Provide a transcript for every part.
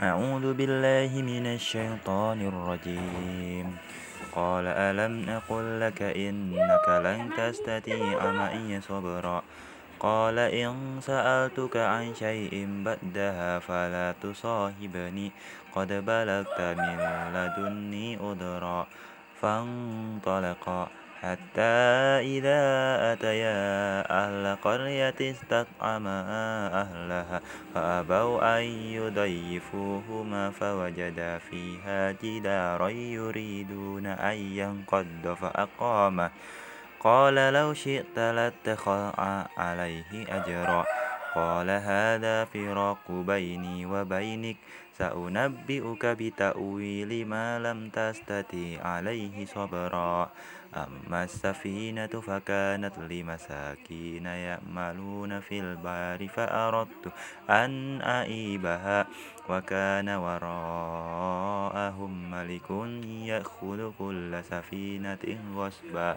أعوذ بالله من الشيطان الرجيم. قال ألم أقل لك إنك لن تستطيع معي صبرا؟ قال إن سألتك عن شيء بعدها فلا تصاحبني. قد بلغت من لدني أدرا فانطلقا. حتى إذا أتيا أهل قرية استطعما أهلها فأبوا أن يضيفوهما فوجدا فيها جدارا يريدون أن ينقض فأقامه قال لو شئت لاتخذ عليه أجرا. قال هذا فراق بيني وبينك سأنبئك بتأويل ما لم تستطيع عليه صبرا. أما السفينة فكانت لمساكين يأملون في البحر فأردت أن أعيبها وكان وراءهم ملك يأخذ كل سفينة غصبا.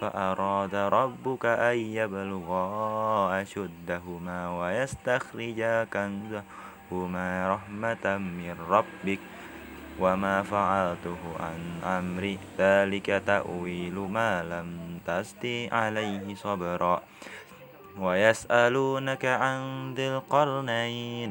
فأراد ربك أن يبلغا أشدهما ويستخرجا كنزهما رحمة من ربك وما فعلته عن أمري ذلك تأويل ما لم تستي عليه صبرا. ويسألونك عن ذي القرنين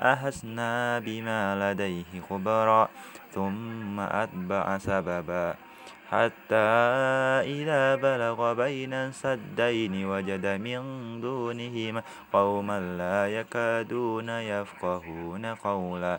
أهسنا بما لديه خبرا ثم أتبع سببا. حتى إذا بلغ بين السدين وجد من دونهما قوما لا يكادون يفقهون قولا.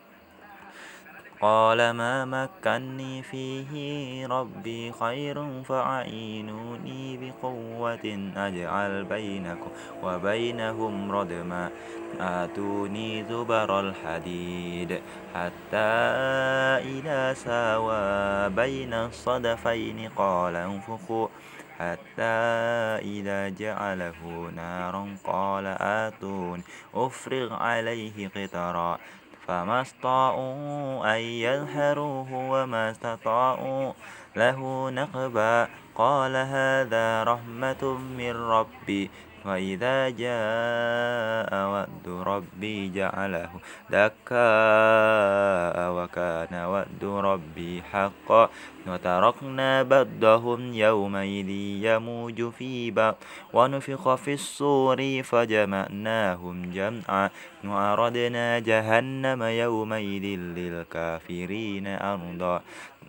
قال ما مكني فيه ربي خير فأعينوني بقوة أجعل بينكم وبينهم ردما. آتوني زبر الحديد حتى إذا ساوى بين الصدفين قال انفخوا. حتى إذا جعله نارا قال آتون أفرغ عليه قطرا. فما استطاعوا أن يظهروه وما استطاعوا له نقبا. قال هذا رحمة من ربي. وإذا جاء وعد ربي جعله دكاء وكان وعد ربي حقا. وتركنا بعضهم يومئذ يموج في بعض. ونفخ في الصور فجمعناهم جمعا. وأردنا جهنم يومئذ للكافرين أرضا.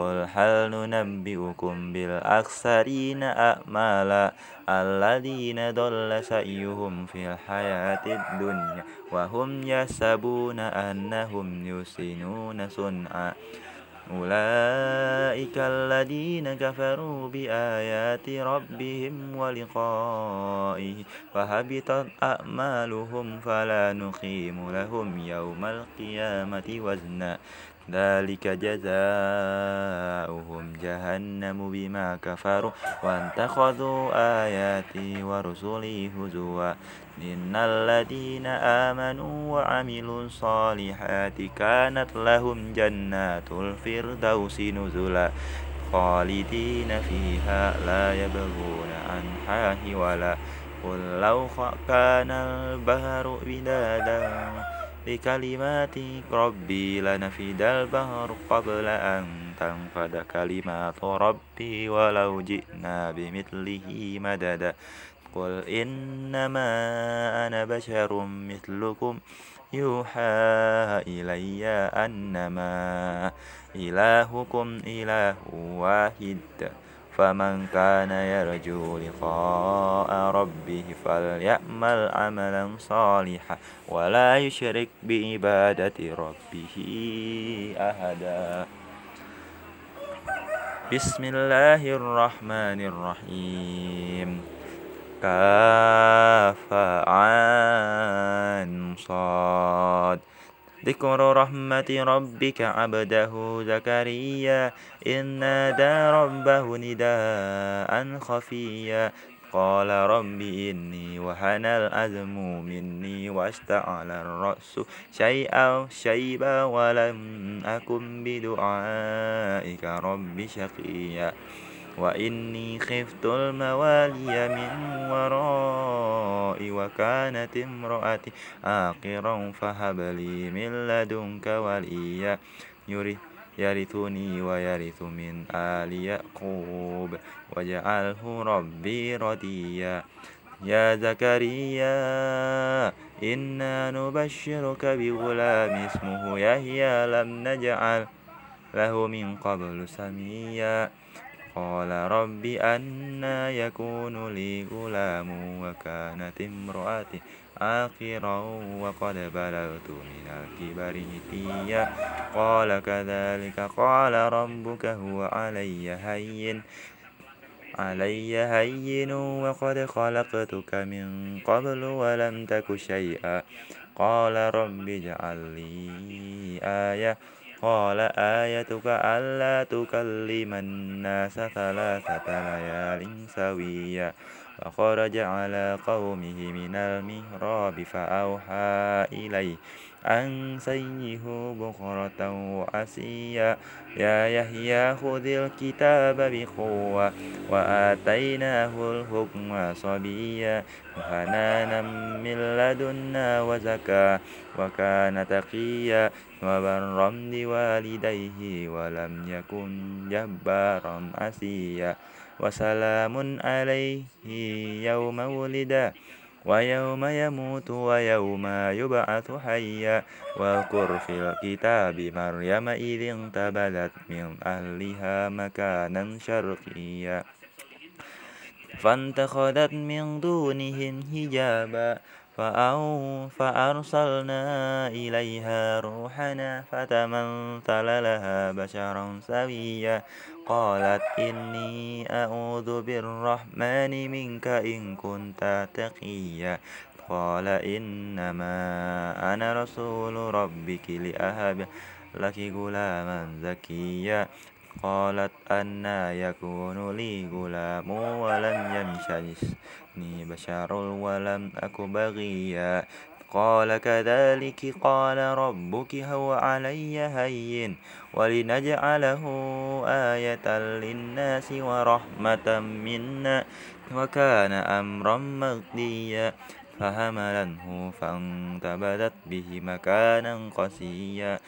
قل هل ننبئكم بالأخسرين أعمالا الذين ضل سعيهم في الحياة الدنيا وهم يحسبون أنهم يحسنون صنعا أولئك الذين كفروا بآيات ربهم ولقائه فهبطت أعمالهم فلا نقيم لهم يوم القيامة وزنا ذلك جزاؤهم جهنم بما كفروا واتخذوا آياتي ورسلي هزوا. إن الذين آمنوا وعملوا الصالحات كانت لهم جنات الفردوس نزلا. خالدين فيها لا يبغون عنها ولا قل لو كان البحر بدادا بكلمات ربي لنفد البحر قبل أن تنفد كلمات ربي ولو جئنا بمثله مددا. قل إنما أنا بشر مثلكم. يوحى إلي أنما إلهكم إله واحد. فمن كان يرجو لقاء ربه فليعمل عملا صالحا ولا يشرك بعبادة ربه أحدا. بسم الله الرحمن الرحيم. كاف عن صاد. ذكر رحمة ربك عبده زكريا إن نادى ربه نداء خفيا. قال رب إني وهن الأزم مني واشتعل الرأس شيئا شيبا ولم أكن بدعائك رب شقيا. وإني خفت الموالي من ورائي وكانت امرأتي آقرا فهب لي من لدنك وليا يرثني ويرث من آل يعقوب واجعله ربي رديا. يا زكريا إنا نبشرك بغلام اسمه يحيى لم نجعل له من قبل سميا. قال رب أنا يكون لي غلام وكانت امرأتي آخرا وقد بلغت من الكبر هتيا قال كذلك قال ربك هو علي هين علي هين وقد خلقتك من قبل ولم تك شيئا. قال رب اجعل لي آية. قال آيتك ألا تكلم الناس ثلاثة ليال سويا فخرج على قومه من المهراب فأوحى إليه أن سيه بكرة وعسيا يا يحيى خذ الكتاب بقوة وآتيناه الحكم صبيا. وحنانا من لدنا وزكاة وكان تقيا. وبرا بوالديه ولم يكن جبارا عسيا وسلام عليه يوم ولد ويوم يموت ويوم يبعث حيا. واذكر في الكتاب مريم إذ انتبذت من أهلها مكانا شرقيا. فانتخذت من دونهم حجابا. فأرسلنا إليها روحنا فتمثل لها بشرا سويا. قالت إني أعوذ بالرحمن منك إن كنت تقيا. قال إنما أنا رسول ربك لأهب لك غلاما زكيا. قالت أنا يكون لي غلام ولم يمسسني بشر ولم أك بغيا. قال كذلك قال ربك هو علي هين ولنجعله آية للناس ورحمة منا وكان أمرا مقضيا فهملنه فانتبذت به مكانا قسيا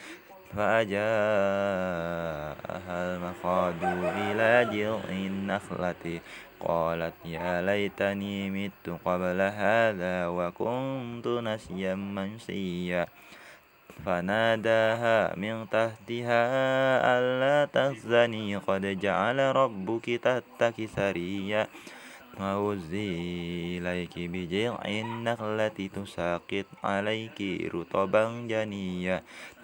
فأجاءها المخاض إلى جذع النخلة قالت يا ليتني مت قبل هذا وكنت نسيا منسيا. فناداها من تحتها ألا تحزني قد جعل ربك تحتك سريا. وهزي إليك بجذع النخلة تساقط عليك رطبا جنيا.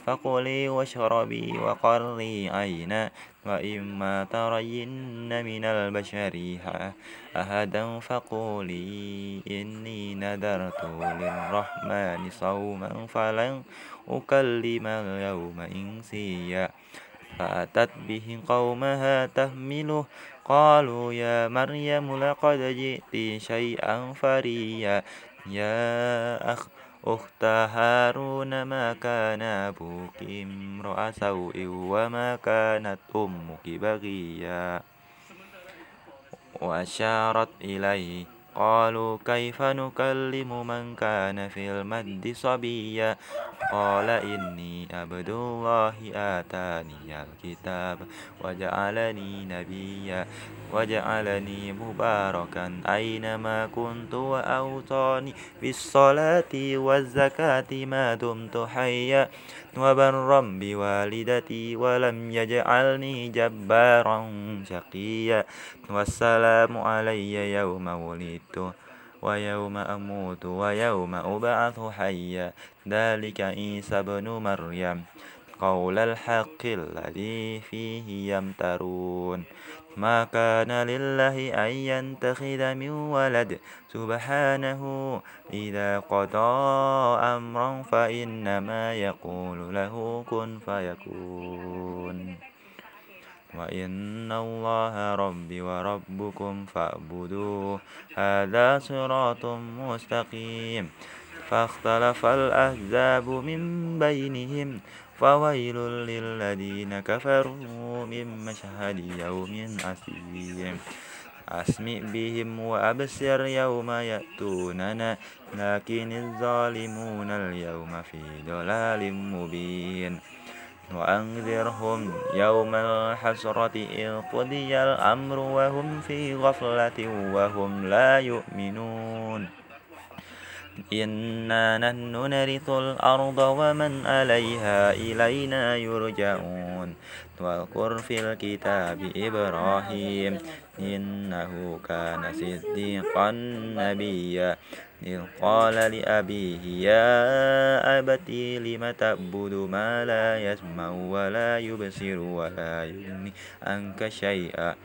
فكلي واشربي وقري عينا وإما ترين من البشر أحدا فقولي إني نذرت للرحمن صوما فلن أكلم اليوم إنسيا. فأتت به قومها تحمله قالوا يا مريم لقد جئت شيئا فريا. يا أخ أخت هارون ما كان أبوك امرأ سوء وما كانت أمك بغيا وأشارت إليه قالوا كيف نكلم من كان في المد صبيا؟ قال إني عبد الله آتاني الكتاب وجعلني نبيا وجعلني مباركا أينما كنت وأوصاني بالصلاة والزكاة ما دمت حيا. وبرا بوالدتي ولم يجعلني جبارا شقيا. والسلام علي يوم ولدت. ويوم أموت ويوم أبعث حيا. ذلك عيسى بن مريم. قول الحق الذي فيه يمترون. ما كان لله أن ينتخذ من ولد. سبحانه إذا قضى أمرا فإنما يقول له كن فيكون. وإن الله ربي وربكم فاعبدوه هذا صراط مستقيم فاختلف الأحزاب من بينهم فويل للذين كفروا من مشهد يوم أسيم أسمع بهم وأبصر يوم يأتوننا لكن الظالمون اليوم في ضلال مبين وأنذرهم يوم الحسرة إذ قضي الأمر وهم في غفلة وهم لا يؤمنون. إنا نحن نرث الأرض ومن عليها إلينا يرجعون. واذكر في الكتاب إبراهيم إنه كان صديقا نبيا. إذ قال لأبيه يا أبتي لم تعبد ما لا يسمع ولا يبصر ولا يغني عنك شيئا؟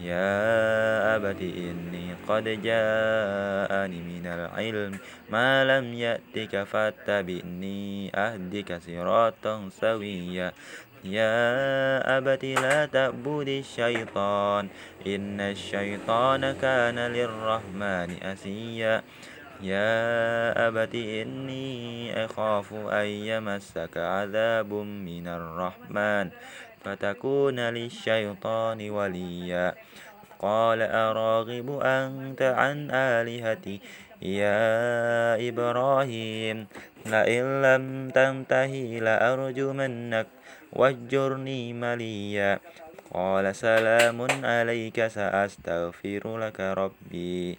يا أبت إني قد جاءني من العلم ما لم يأتك فاتبعني أهدك صراطا سويا. يا أبت لا تعبد الشيطان إن الشيطان كان للرحمن أسيا. يا أبت إني أخاف أن يمسك عذاب من الرحمن فتكون للشيطان وليا. قال أراغب أنت عن آلهتي يا إبراهيم لئن لم تنتهي لأرجمنك واجرني مليا. قال سلام عليك سأستغفر لك ربي.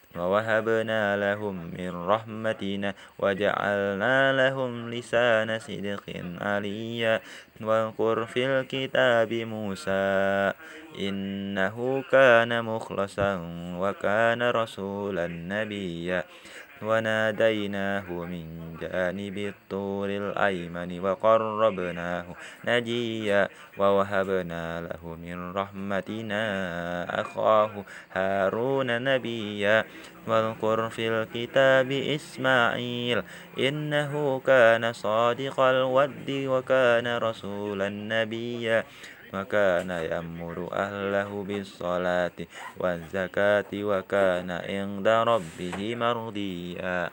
ووهبنا لهم من رحمتنا وجعلنا لهم لسان صدق عليا. واذكر في الكتاب موسى إنه كان مخلصا وكان رسولا نبيا. وناديناه من جانب الطور الأيمن وقربناه نجيا ووهبنا له من رحمتنا أخاه هارون نبيا. واذكر في الكتاب إسماعيل إنه كان صادق الود وكان رسولا نبيا. وكان يأمر أهله بالصلاة والزكاة وكان عند ربه مرضيا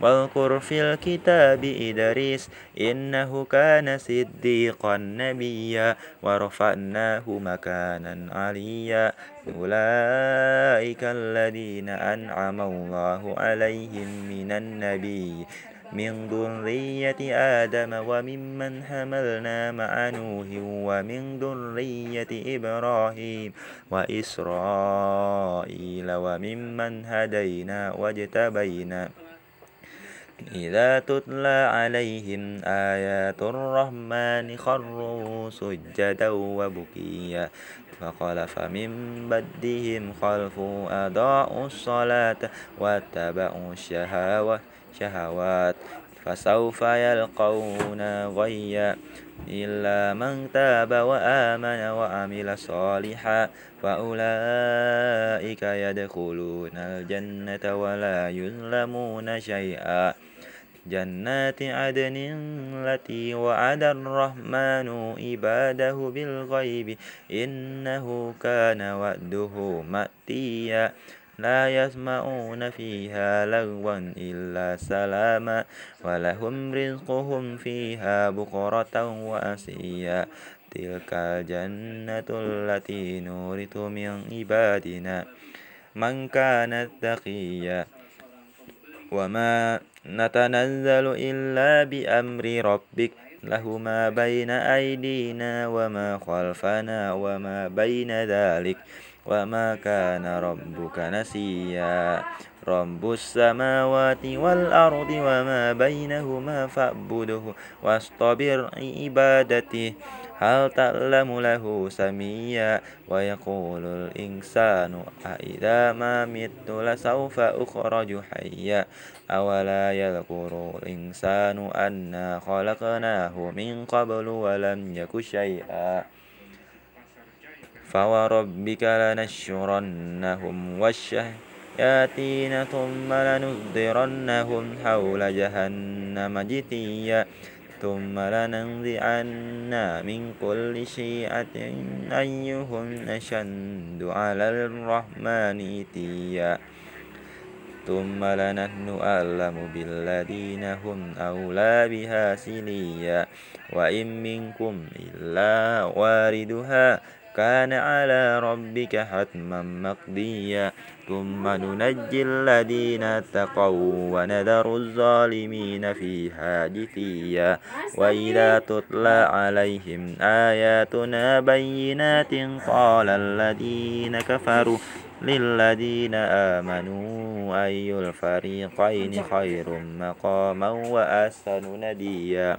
واذكر في الكتاب إدريس إنه كان صديقا نبيا ورفعناه مكانا عليا أولئك الذين أنعم الله عليهم من النبي من ذرية آدم وممن حملنا مع نوح ومن ذرية إبراهيم وإسرائيل وممن هدينا واجتبينا. إذا تتلى عليهم آيات الرحمن خروا سجدا وبكيا. فخلف من بدهم خلف أضاعوا الصلاة واتبعوا الشهوات شهوات فسوف يلقون غيا. إلا من تاب وآمن وعمل صالحا فأولئك يدخلون الجنة ولا يظلمون شيئا. جنات عدن التي وعد الرحمن عباده بالغيب إنه كان وعده مأتيا. لا يسمعون فيها لغوا إلا سلاما ولهم رزقهم فيها بكرة وأسيا. تلك الجنة التي نورث من عبادنا. من كان تقيا. وما نتنزل إلا بأمر ربك. له ما بين أيدينا وما خلفنا وما بين ذلك. وما كان ربك نسيا. رب السماوات والأرض وما بينهما فاعبده واصطبر عبادته. هل تعلم له سميا؟ ويقول الإنسان أإذا ما مت لسوف أخرج حيا. أولا يذكر الإنسان أنا خلقناه من قبل ولم يك شيئا. فوربك لنشرنهم والشياطين ثم لنحضرنهم حول جهنم جثيا ثم لننزعن من كل شيعة أيهم أشد على الرحمن إتيا ثم لنحن أعلم بالذين هم أولى بها سليا وإن منكم إلا واردها كان على ربك حتما مقضيا. ثم ننجي الذين اتقوا ونذر الظالمين فيها جثيا. وإذا تتلى عليهم آياتنا بينات قال الذين كفروا للذين آمنوا أي الفريقين خير مقاما وأحسن نديا.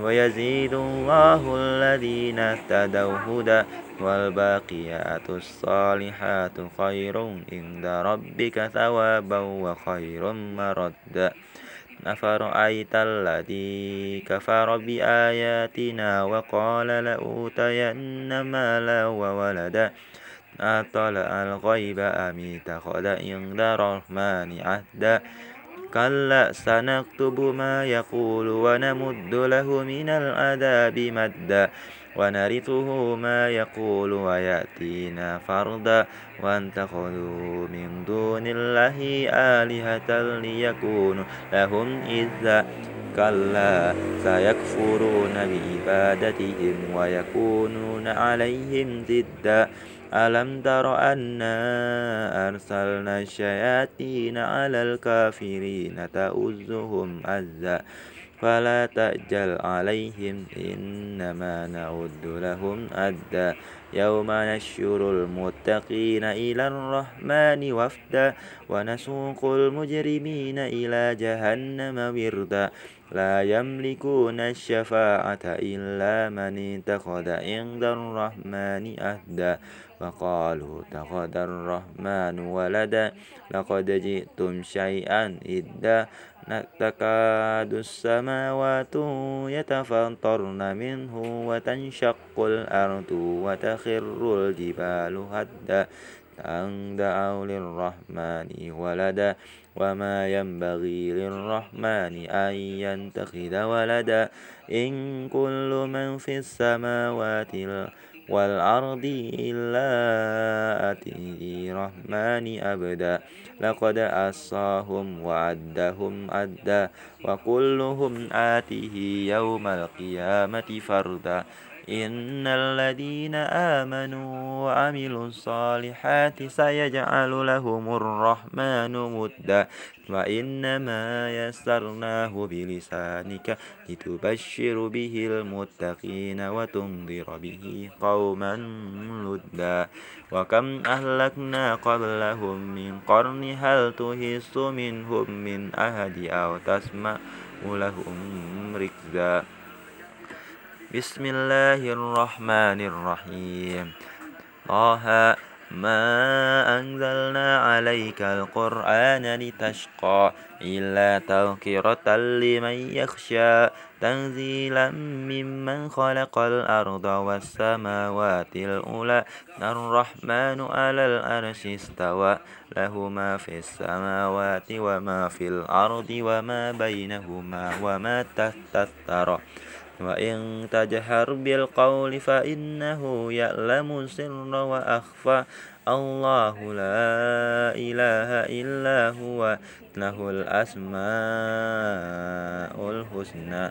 ويزيد الله الذين اهتدوا هدى والباقيات الصالحات خير عند ربك ثوابا وخير مردا أفرأيت الذي كفر بآياتنا وقال لأوتين مالا وولدا؟ أطلع الغيب أم اتخذ عند الرحمن عهدا؟ كلا سنكتب ما يقول ونمد له من العذاب مدا ونرثه ما يقول ويأتينا فردا. واتخذوا من دون الله آلهة ليكونوا لهم إذا كلا. سيكفرون بعبادتهم ويكونون عليهم ضدا. ألم تر أنا أرسلنا الشياطين على الكافرين تؤزهم أزا فلا تأجل عليهم إنما نعد لهم أدا يوم نشر المتقين إلى الرحمن وفدا ونسوق المجرمين إلى جهنم وردا لا يملكون الشفاعة إلا من اتخذ عند الرحمن أهدا فقالوا اتخذ الرحمن ولدا لقد جئتم شيئا إدا تكاد السماوات يتفطرن منه وتنشق الأرض وتخر الجبال هدا أن دعوا للرحمن ولدا وما ينبغي للرحمن أن ينتخذ ولدا إن كل من في السماوات والأرض إلا أتي الرحمن أبدا لقد أصاهم وعدهم أدا وكلهم آته يوم القيامة فردا. إن الذين آمنوا وعملوا الصالحات سيجعل لهم الرحمن مدا. وإنما يسرناه بلسانك لتبشر به المتقين وتنذر به قوما لدا وكم أهلكنا قبلهم من قرن هل تهس منهم من أحد أو تسمع لهم ركزا. بسم الله الرحمن الرحيم. طه ما أنزلنا عليك القرآن لتشقى إلا تذكرة لمن يخشى تنزيلا ممن خلق الأرض والسماوات الأولى الرحمن على الأرش استوى له ما في السماوات وما في الأرض وما بينهما وما تحت الثرى وإن تجهر بالقول فإنه يعلم السر وأخفى الله لا إله إلا هو له الأسماء الحسنى.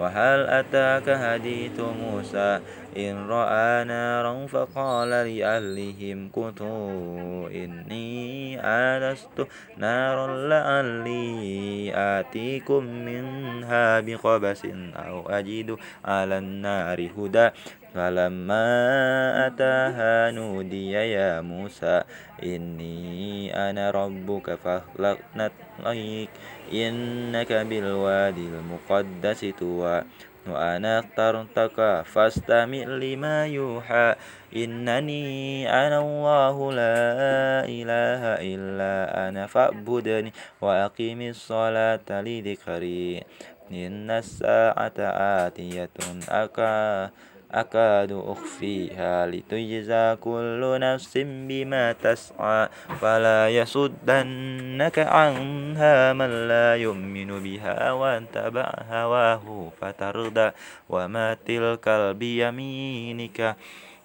وهل أتاك حديث موسى؟ إن رأى نارا فقال لأهلهم كتوا إني آنست نارا لعلي آتيكم منها بقبس أو أجد على النار هدى. فلما أتاها نودي يا موسى إني أنا ربك فاخلقنا طريق إنك بالوادي المقدس توى وأنا اخترتك فاستمع لما يوحى إنني أنا الله لا إله إلا أنا فاعبدني وأقم الصلاة لذكري إن الساعة آتية أكا أكاد أخفيها لتجزى كل نفس بما تسعى فلا يصدنك عنها من لا يؤمن بها واتبع هواه فتردى. وما تلك بيمينك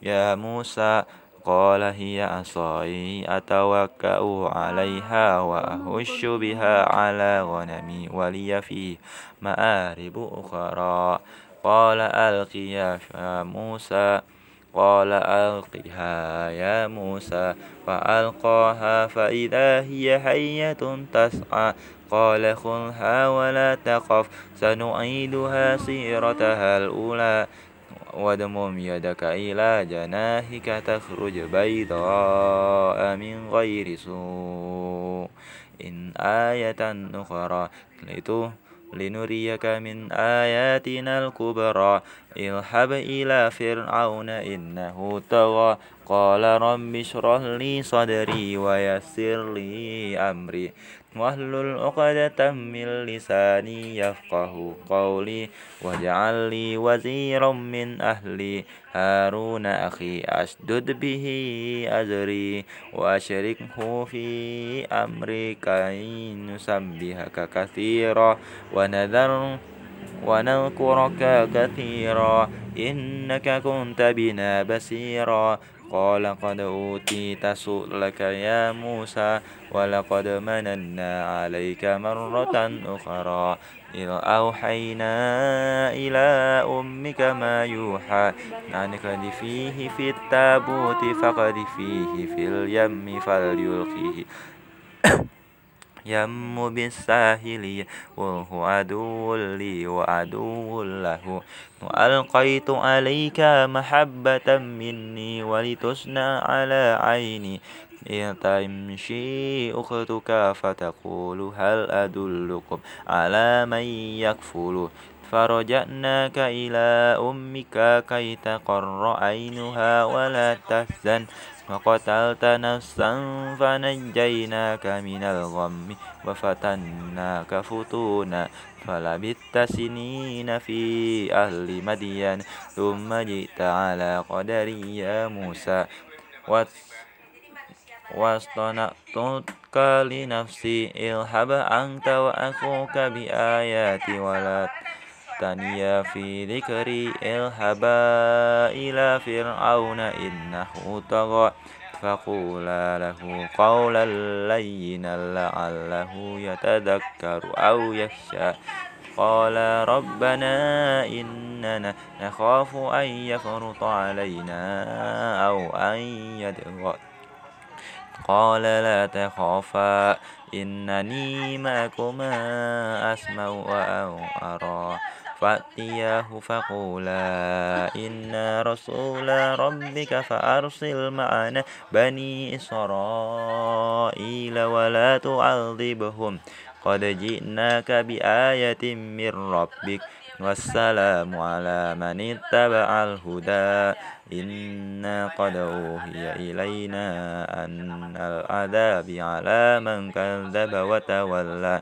يا موسى؟ قال هي عصاي أتوكأ عليها وأهش بها على غنمي ولي فيه مآرب أخرى. قال ألقيا يا موسى. قال ألقها يا موسى. فألقاها فإذا هي حية تسعى. قال خذها ولا تخف سنعيدها سيرتها الأولى. وادمم يدك إلى جناحك تخرج بيضاء من غير سوء. إن آية أخرى لتهتدي لنريك من آياتنا الكبرى. اذهب إلى فرعون إنه طغى. قال رب اشرح لي صدري ويسر لي أمري. واحلل عقدة من لساني يفقه قولي واجعل لي وزيرا من أهلي. هارون أخي أشدد به أزري. وأشركه في أمري كي نسبحك كثيرا ونذر ونذكرك كثيرا. إنك كنت بنا بصيرا. قال قد أوتيت سؤلك يا موسى ولقد مننا عليك مرة أخرى. إذ أوحينا إلى أمك ما يوحى أن فيه في التابوت فقد فيه في اليم فليلقيه. يم بالساهل وهو عدو لي وعدو له وألقيت عليك محبة مني ولتصنع على عيني إن تمشي أختك فتقول هل أدلكم على من يكفل فرجعناك إلى أمك كي تقر عينها ولا تحزن وقتلت نفسا فنجيناك من الغم وفتناك فتونا فلبثت سنين في أهل مدين ثم جئت على قدري يا موسى واصطنعتك لنفسي. اذهب أنت وأخوك بآياتي ولا تنيا في ذكري اذهبا إلى فرعون إنه طغى. فقولا له قولا لينا لعله يتذكر أو يخشى. قال ربنا إننا نخاف أن يفرط علينا أو أن يدغى. قال لا تخافا إنني معكما أسمع وأرى فأتياه فقولا إنا رسول ربك فأرسل معنا بني إسرائيل ولا تعذبهم. قد جئناك بآية من ربك والسلام على من اتبع الهدى. إنا قد أوحي إلينا أن العذاب على من كذب وتولى.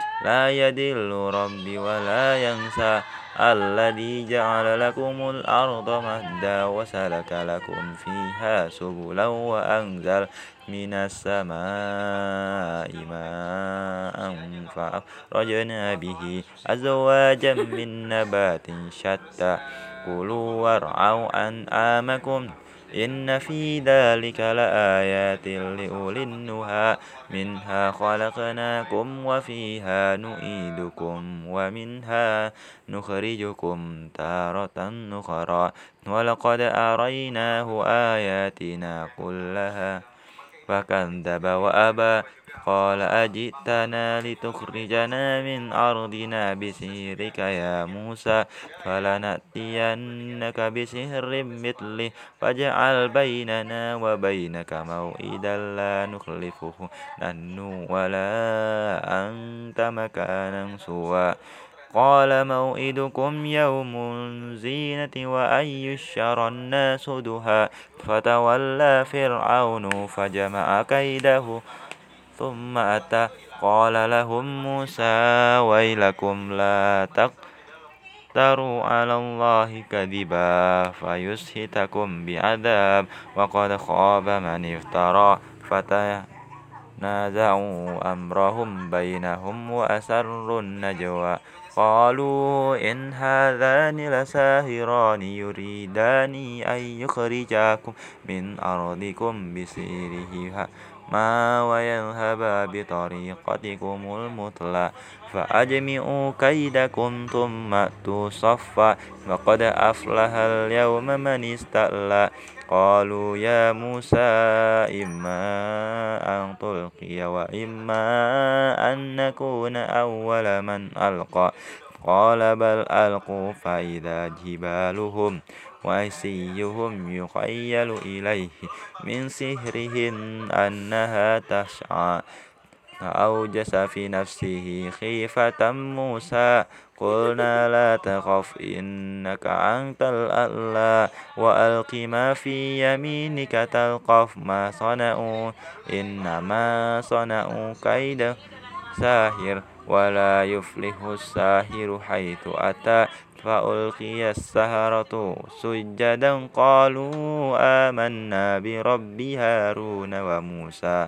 لا يدل ربي ولا ينسى الذي جعل لكم الأرض مهدا وسلك لكم فيها سبلا وأنزل من السماء ماء فأخرجنا به أزواجا من نبات شتى. كلوا وارعوا أنعامكم إن في ذلك لآيات لأولي النهى منها خلقناكم وفيها نعيدكم ومنها نخرجكم تارة أخرى. ولقد أريناه آياتنا كلها. فكذب وأبى. قال أجئتنا لتخرجنا من أرضنا بسحرك يا موسى فلنأتينك بسحر مثله فاجعل بيننا وبينك موئدا لا نخلفه نحن ولا أنت مكانا سوى. قال موئدكم يوم الزينة وأن يشر الناس دها. فتولى فرعون فجمع كيده ثم أتى. قال لهم موسى ويلكم لا تقتروا على الله كذبا فيسهتكم بعذاب. وقد خاب من افترى. فتنازعوا أمرهم بينهم وأسروا النجوى. قالوا إن هذان لساهران يريدان أن يخرجاكم من أرضكم بسيرهما ما ويذهبا بطريقتكم المثلى. فأجمعوا كيدكم ثم أتوا صفا. وقد أفلح اليوم من استألى قالوا يا موسى إما أن تلقي وإما أن نكون أول من ألقى. قال بل ألقوا فإذا جبالهم وعصيهم يخيل إليه من سحرهم أنها تسعى. فأوجس في نفسه خيفة موسى. قلنا لا تخف إنك أنت الأعلى. وألق ما في يمينك تلقف. ما صنعوا إنما صنعوا كيد ساهر ولا يفلح الساهر حيث أتى. فألقي السهرة سجدا. قالوا آمنا برب هارون وموسى.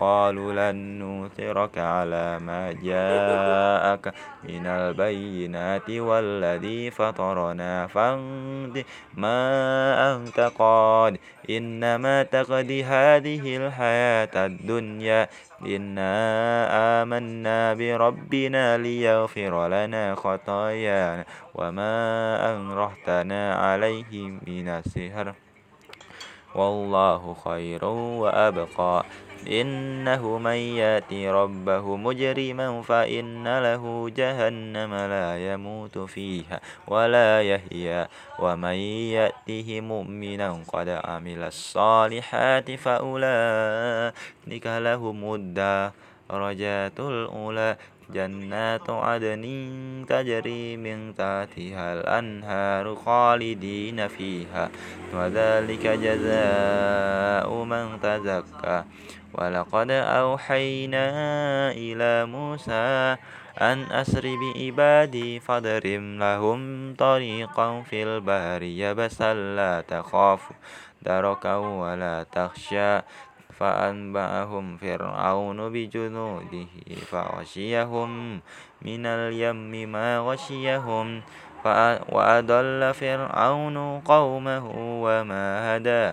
قالوا لن نؤثرك على ما جاءك من البينات والذي فطرنا فاقض ما أنت قاد إنما تقضي هذه الحياة الدنيا. إنا آمنا بربنا ليغفر لنا خطايانا وما أنرحتنا عليه من السحر. والله خير وأبقى. إنه من يأتي ربه مجرما فإن له جهنم لا يموت فيها ولا يحيا. ومن يأته مؤمنا قد عمل الصالحات فأولئك لهم الدرجات الأولى. جنات عدن تجري من تحتها الأنهار خالدين فيها. وذلك جزاء من تزكى. ولقد أوحينا إلى موسى أن أسر بعبادي فاضرب لهم طريقا في البحر يبسا لا تخاف دركا ولا تخشى فأنبأهم فرعون بجنوده فغشيهم من اليم ما غشيهم وأضل فرعون قومه وما هدى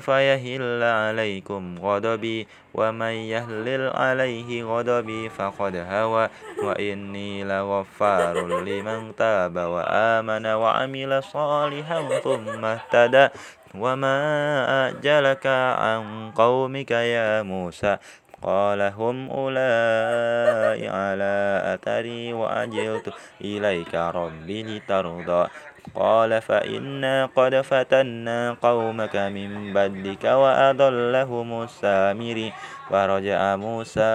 فيهل عليكم غضبي ومن يهلل عليه غضبي فقد هوى. وإني لغفار لمن تاب وآمن وعمل صالحا ثم اهتدى. وما أجلك عن قومك يا موسى؟ قال هم أولئك على أثري وأجلت إليك ربي لترضى. قال فإنا قد فتنا قومك من بدك وأضلهم السامري فرجع موسى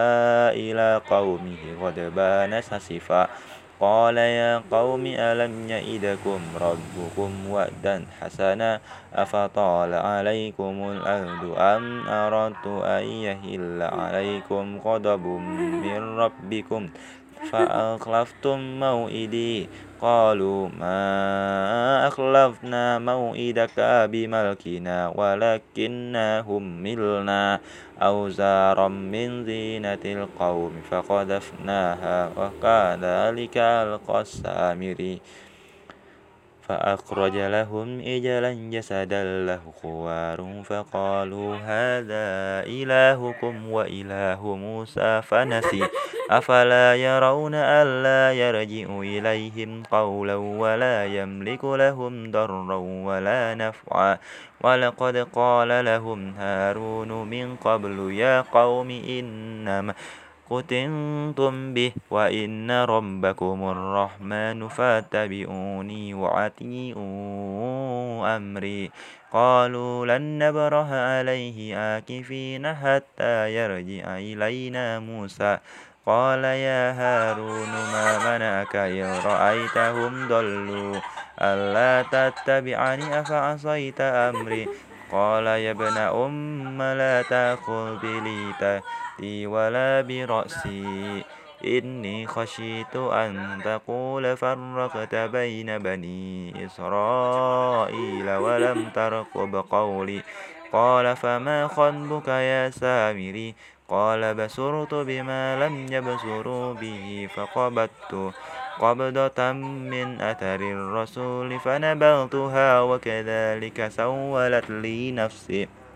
إلى قومه غضبان سسفا. قال يا قوم ألم يئدكم ربكم وعدا حسنا؟ أفطال عليكم الأهد أم أردت أن يهل عليكم غضب من ربكم؟ فأخلفتم موئدي. قالوا ما أخلفنا موئدك بملكنا ولكننا هملنا أوزارا من زينة القوم فقذفناها وكذلك ألقى السامري. فأخرج لهم إجلا جسدا له خوار فقالوا هذا إلهكم وإله موسى فنسي. أفلا يرون ألا يرجع إليهم قولا ولا يملك لهم ضرا ولا نفعا. ولقد قال لهم هارون من قبل يا قوم إنما فتنتم به وإن ربكم الرحمن فاتبعوني وأطيعوا أمري قالوا لن نبرح عليه آكفين حتى يرجع إلينا موسى قال يا هارون ما منعك إذ رأيتهم ضلوا ألا تتبعني أفعصيت أمري قال يا ابن أم لا تأخذ بليتي ولا برأسي. إني خشيت أن تقول فرقت بين بني إسرائيل ولم ترقب قولي. قال فما خطبك يا سامري؟ قال بصرت بما لم يبصروا به فقبضت قبضة من أثر الرسول فنبغتها وكذلك سولت لي نفسي.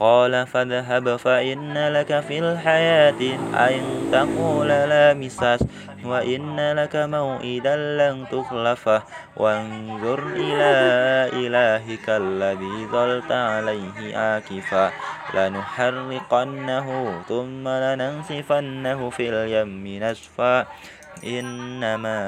قال فاذهب فإن لك في الحياة أن تقول لا مساس وإن لك موئدا لن تخلفه وانظر إلى إلهك الذي ظلت عليه عاكفا لنحرقنه ثم لننسفنه في اليم نسفا إنما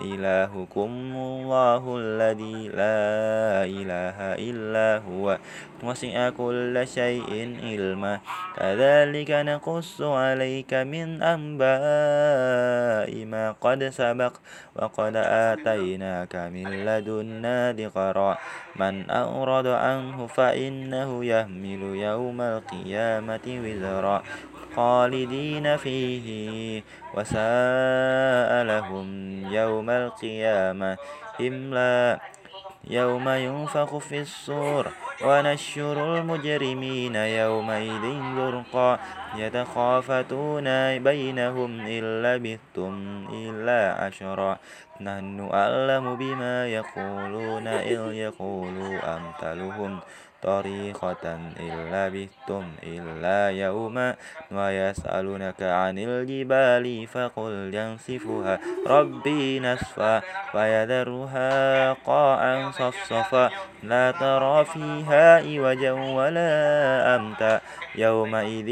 إلهكم الله الذي لا إله إلا هو. وسع كل شيء علما. كذلك نقص عليك من أنباء ما قد سبق. وقد آتيناك من لدنا ذكرا. من أورد عنه فإنه يحمل يوم القيامة وزرا. خالدين فيه وساء لهم يوم القيامة. إملا يوم ينفخ في الصور ونشر المجرمين يومئذ زرقا. يتخافتون بينهم إن لبثتم إلا عشرا. نحن أعلم بما يقولون إذ يقول أمثلهم. طريقة إن لبثتم إلا يوما ويسألونك عن الجبال فقل ينسفها ربي نسفا فيذرها قاعا صفصفا لا ترى فيها عوجا ولا أمتا يومئذ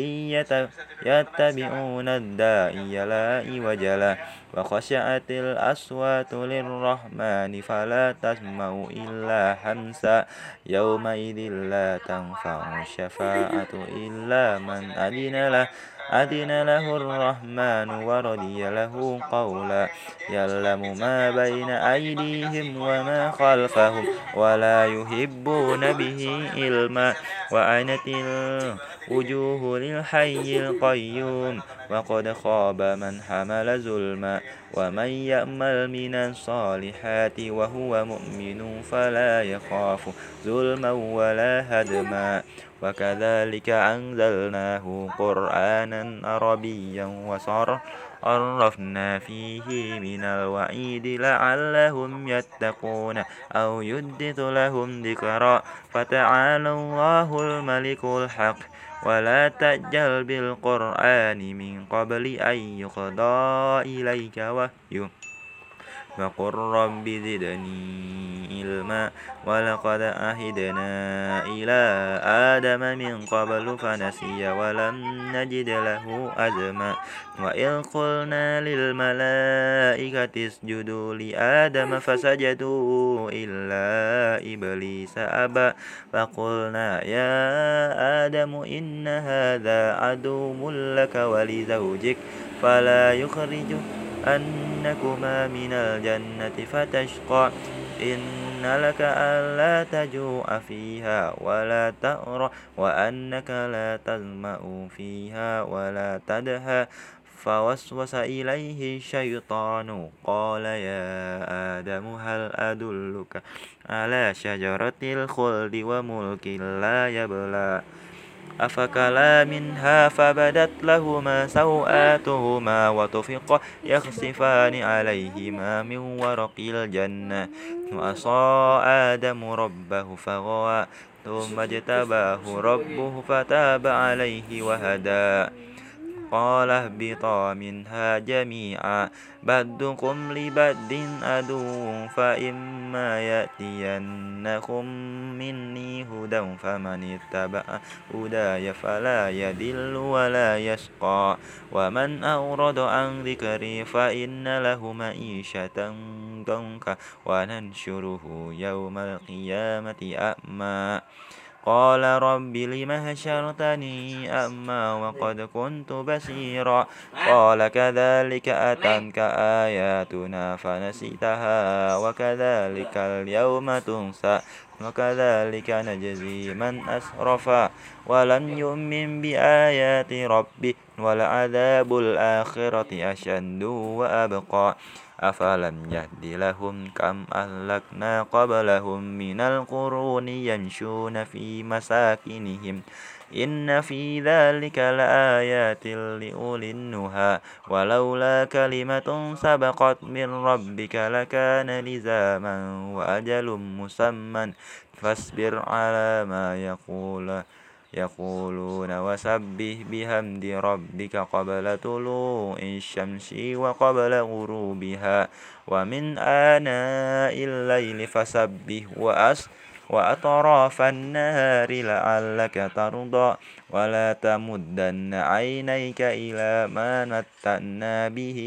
يتبعون الداعي لا عوج له وخشعت الأصوات للرحمن فلا تسمع إلا همسا يومئذ لا تنفع الشفاعة إلا من أذن له. أذن له الرحمن ورضي له قولا. يعلم ما بين أيديهم وما خلفهم ولا يحبون به علما وعنت الوجوه للحي القيوم. وقد خاب من حمل ظلما. ومن يأمل من الصالحات وهو مؤمن فلا يخاف ظلما ولا هدما. وكذلك أنزلناه قرآنا عربيا وصر عرفنا فيه من الوعيد لعلهم يتقون أو يدث لهم ذكرا فتعالى الله الملك الحق. ولا تجل بالقرآن من قبل أن يقضى إليك وحيه. وقل رب زدني علما ولقد أهدنا إلى آدم من قبل فنسي ولم نجد له أزما وإذ قلنا للملائكة اسجدوا لآدم فسجدوا إلا إبليس أبى فقلنا يا آدم إن هذا عدو لك ولزوجك فلا يخرجك أنكما من الجنة فتشقى. إن لك ألا تجوع فيها ولا تأرى وأنك لا تظمأ فيها ولا تدهى. فوسوس إليه الشيطان قال يا آدم هل أدلك على شجرة الخلد وملك لا يبلى؟ أفكلا منها فبدت لهما سوآتهما وطفقا يخصفان عليهما من ورق الجنة. وأصى آدم ربه فغوى ثم اجتباه ربه فتاب عليه وهدى. قال اهبطا منها جميعا. بدكم لبد عدو فإما يأتينكم مني هدى فمن اتبع هداي فلا يدل ولا يشقى. ومن أورد عن ذكري فإن له معيشة ضنكا وننشره يوم القيامة أعمى. قال رب لم هشرتني أما وقد كنت بصيرا قال كذلك أتنك آياتنا فنسيتها وكذلك اليوم تنسى وكذلك نجزي من أسرف ولم يؤمن بآيات ربه ولعذاب الآخرة أشد وأبقى. أفلم يهد لهم كم أهلكنا قبلهم من القرون يمشون في مساكنهم. إن في ذلك لآيات لأولي النهى. ولولا كلمة سبقت من ربك لكان لزاما وأجل مسمى. فاصبر على ما يقول يقولون وسبح بحمد ربك قبل طلوع الشمس وقبل غروبها ومن آناء الليل فسبح وأس وأطراف النهار لعلك ترضى ولا تمدن عينيك إلى ما متعنا به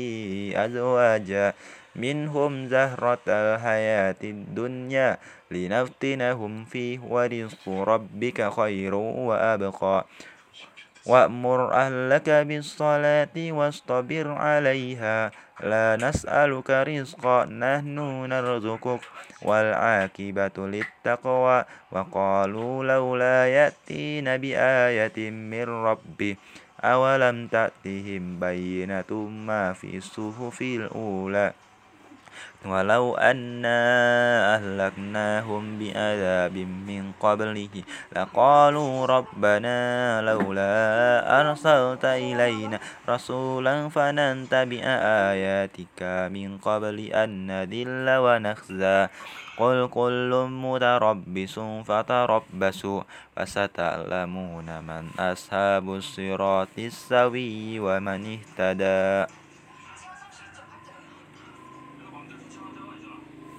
أزواجا منهم زهرة الحياة الدنيا لنفتنهم فيه ورزق ربك خير وأبقى. وأمر أهلك بالصلاة واصطبر عليها. لا نسألك رزقا نحن نرزقك. والعاقبة للتقوى. وقالوا لولا يأتين بآية من ربه. أولم تأتهم بينة ما في الصحف الأولى؟ ولو أنا أهلكناهم بعذاب من قبله لقالوا ربنا لولا أرسلت إلينا رسولا فننتبع آياتك من قبل أن نذل ونخزى. قل كل متربص فتربصوا فستعلمون من أصحاب الصراط السوي ومن اهتدى.